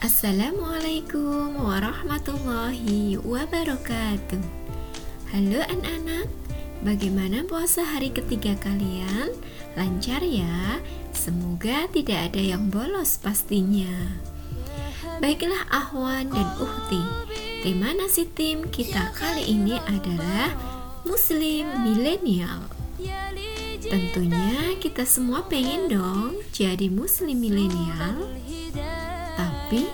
Assalamualaikum warahmatullahi wabarakatuh Halo anak-anak Bagaimana puasa hari ketiga kalian? Lancar ya? Semoga tidak ada yang bolos pastinya Baiklah Ahwan dan Uhti Tema nasi tim kita kali ini adalah Muslim Milenial Tentunya kita semua pengen dong jadi muslim milenial. Tapi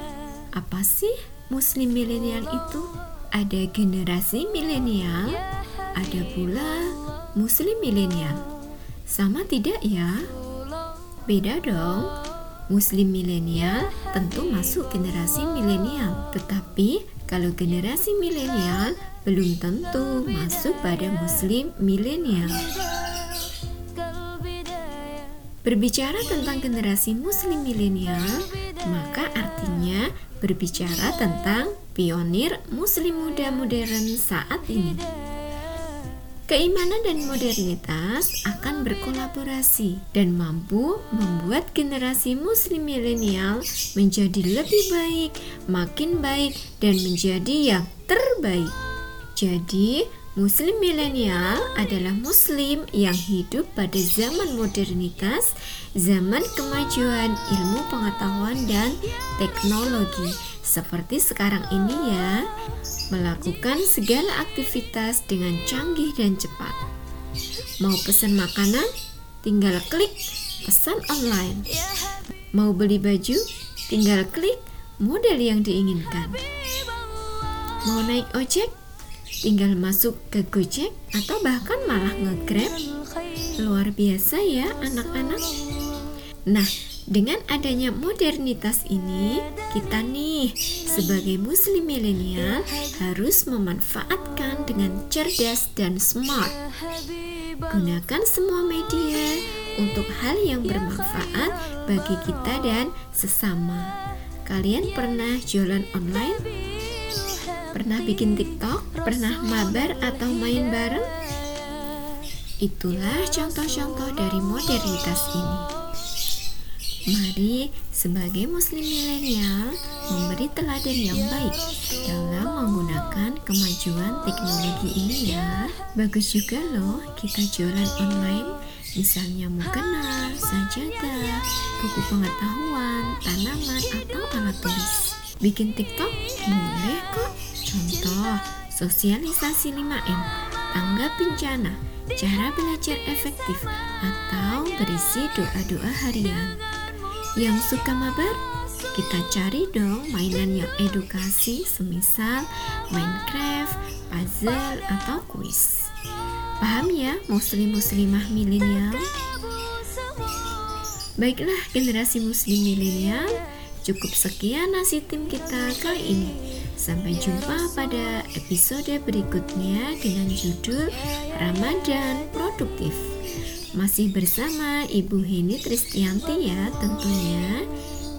apa sih muslim milenial itu? Ada generasi milenial, ada pula muslim milenial. Sama tidak ya? Beda dong. Muslim milenial tentu masuk generasi milenial, tetapi kalau generasi milenial belum tentu masuk pada muslim milenial. Berbicara tentang generasi muslim milenial, maka artinya berbicara tentang pionir muslim muda modern saat ini. Keimanan dan modernitas akan berkolaborasi dan mampu membuat generasi muslim milenial menjadi lebih baik, makin baik, dan menjadi yang terbaik. Jadi, Muslim milenial adalah muslim yang hidup pada zaman modernitas, zaman kemajuan ilmu pengetahuan dan teknologi. Seperti sekarang ini ya, melakukan segala aktivitas dengan canggih dan cepat. Mau pesan makanan? Tinggal klik pesan online. Mau beli baju? Tinggal klik model yang diinginkan. Mau naik ojek? Tinggal masuk ke Gojek atau bahkan malah nge-grab. Luar biasa ya anak-anak. Nah, dengan adanya modernitas ini, kita nih sebagai muslim milenial harus memanfaatkan dengan cerdas dan smart. Gunakan semua media untuk hal yang bermanfaat bagi kita dan sesama. Kalian pernah jualan online? Pernah bikin TikTok? Pernah mabar atau main bareng? Itulah contoh-contoh dari modernitas ini. Mari sebagai muslim milenial memberi teladan yang baik dalam menggunakan kemajuan teknologi ini ya. Bagus juga loh kita jualan online misalnya mukena, sajadah, buku pengetahuan, tanaman, atau alat tulis. Bikin TikTok boleh kok. Contoh, sosialisasi 5M, tanggap bencana, cara belajar efektif, atau berisi doa-doa harian. Yang suka mabar? Kita cari dong mainan yang edukasi semisal Minecraft, puzzle, atau kuis. Paham ya muslim-muslimah milenial? Baiklah generasi muslim milenial, cukup sekian nasi tim kita kali ini. Sampai jumpa pada episode berikutnya dengan judul Ramadan Produktif. Masih bersama Ibu Heni Tristianti ya tentunya.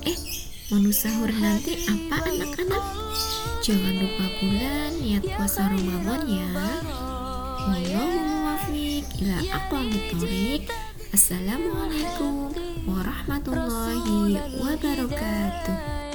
Eh, menu sahur nanti apa anak-anak? Jangan lupa pula niat puasa Ramadan ya. Assalamualaikum warahmatullahi wabarakatuh.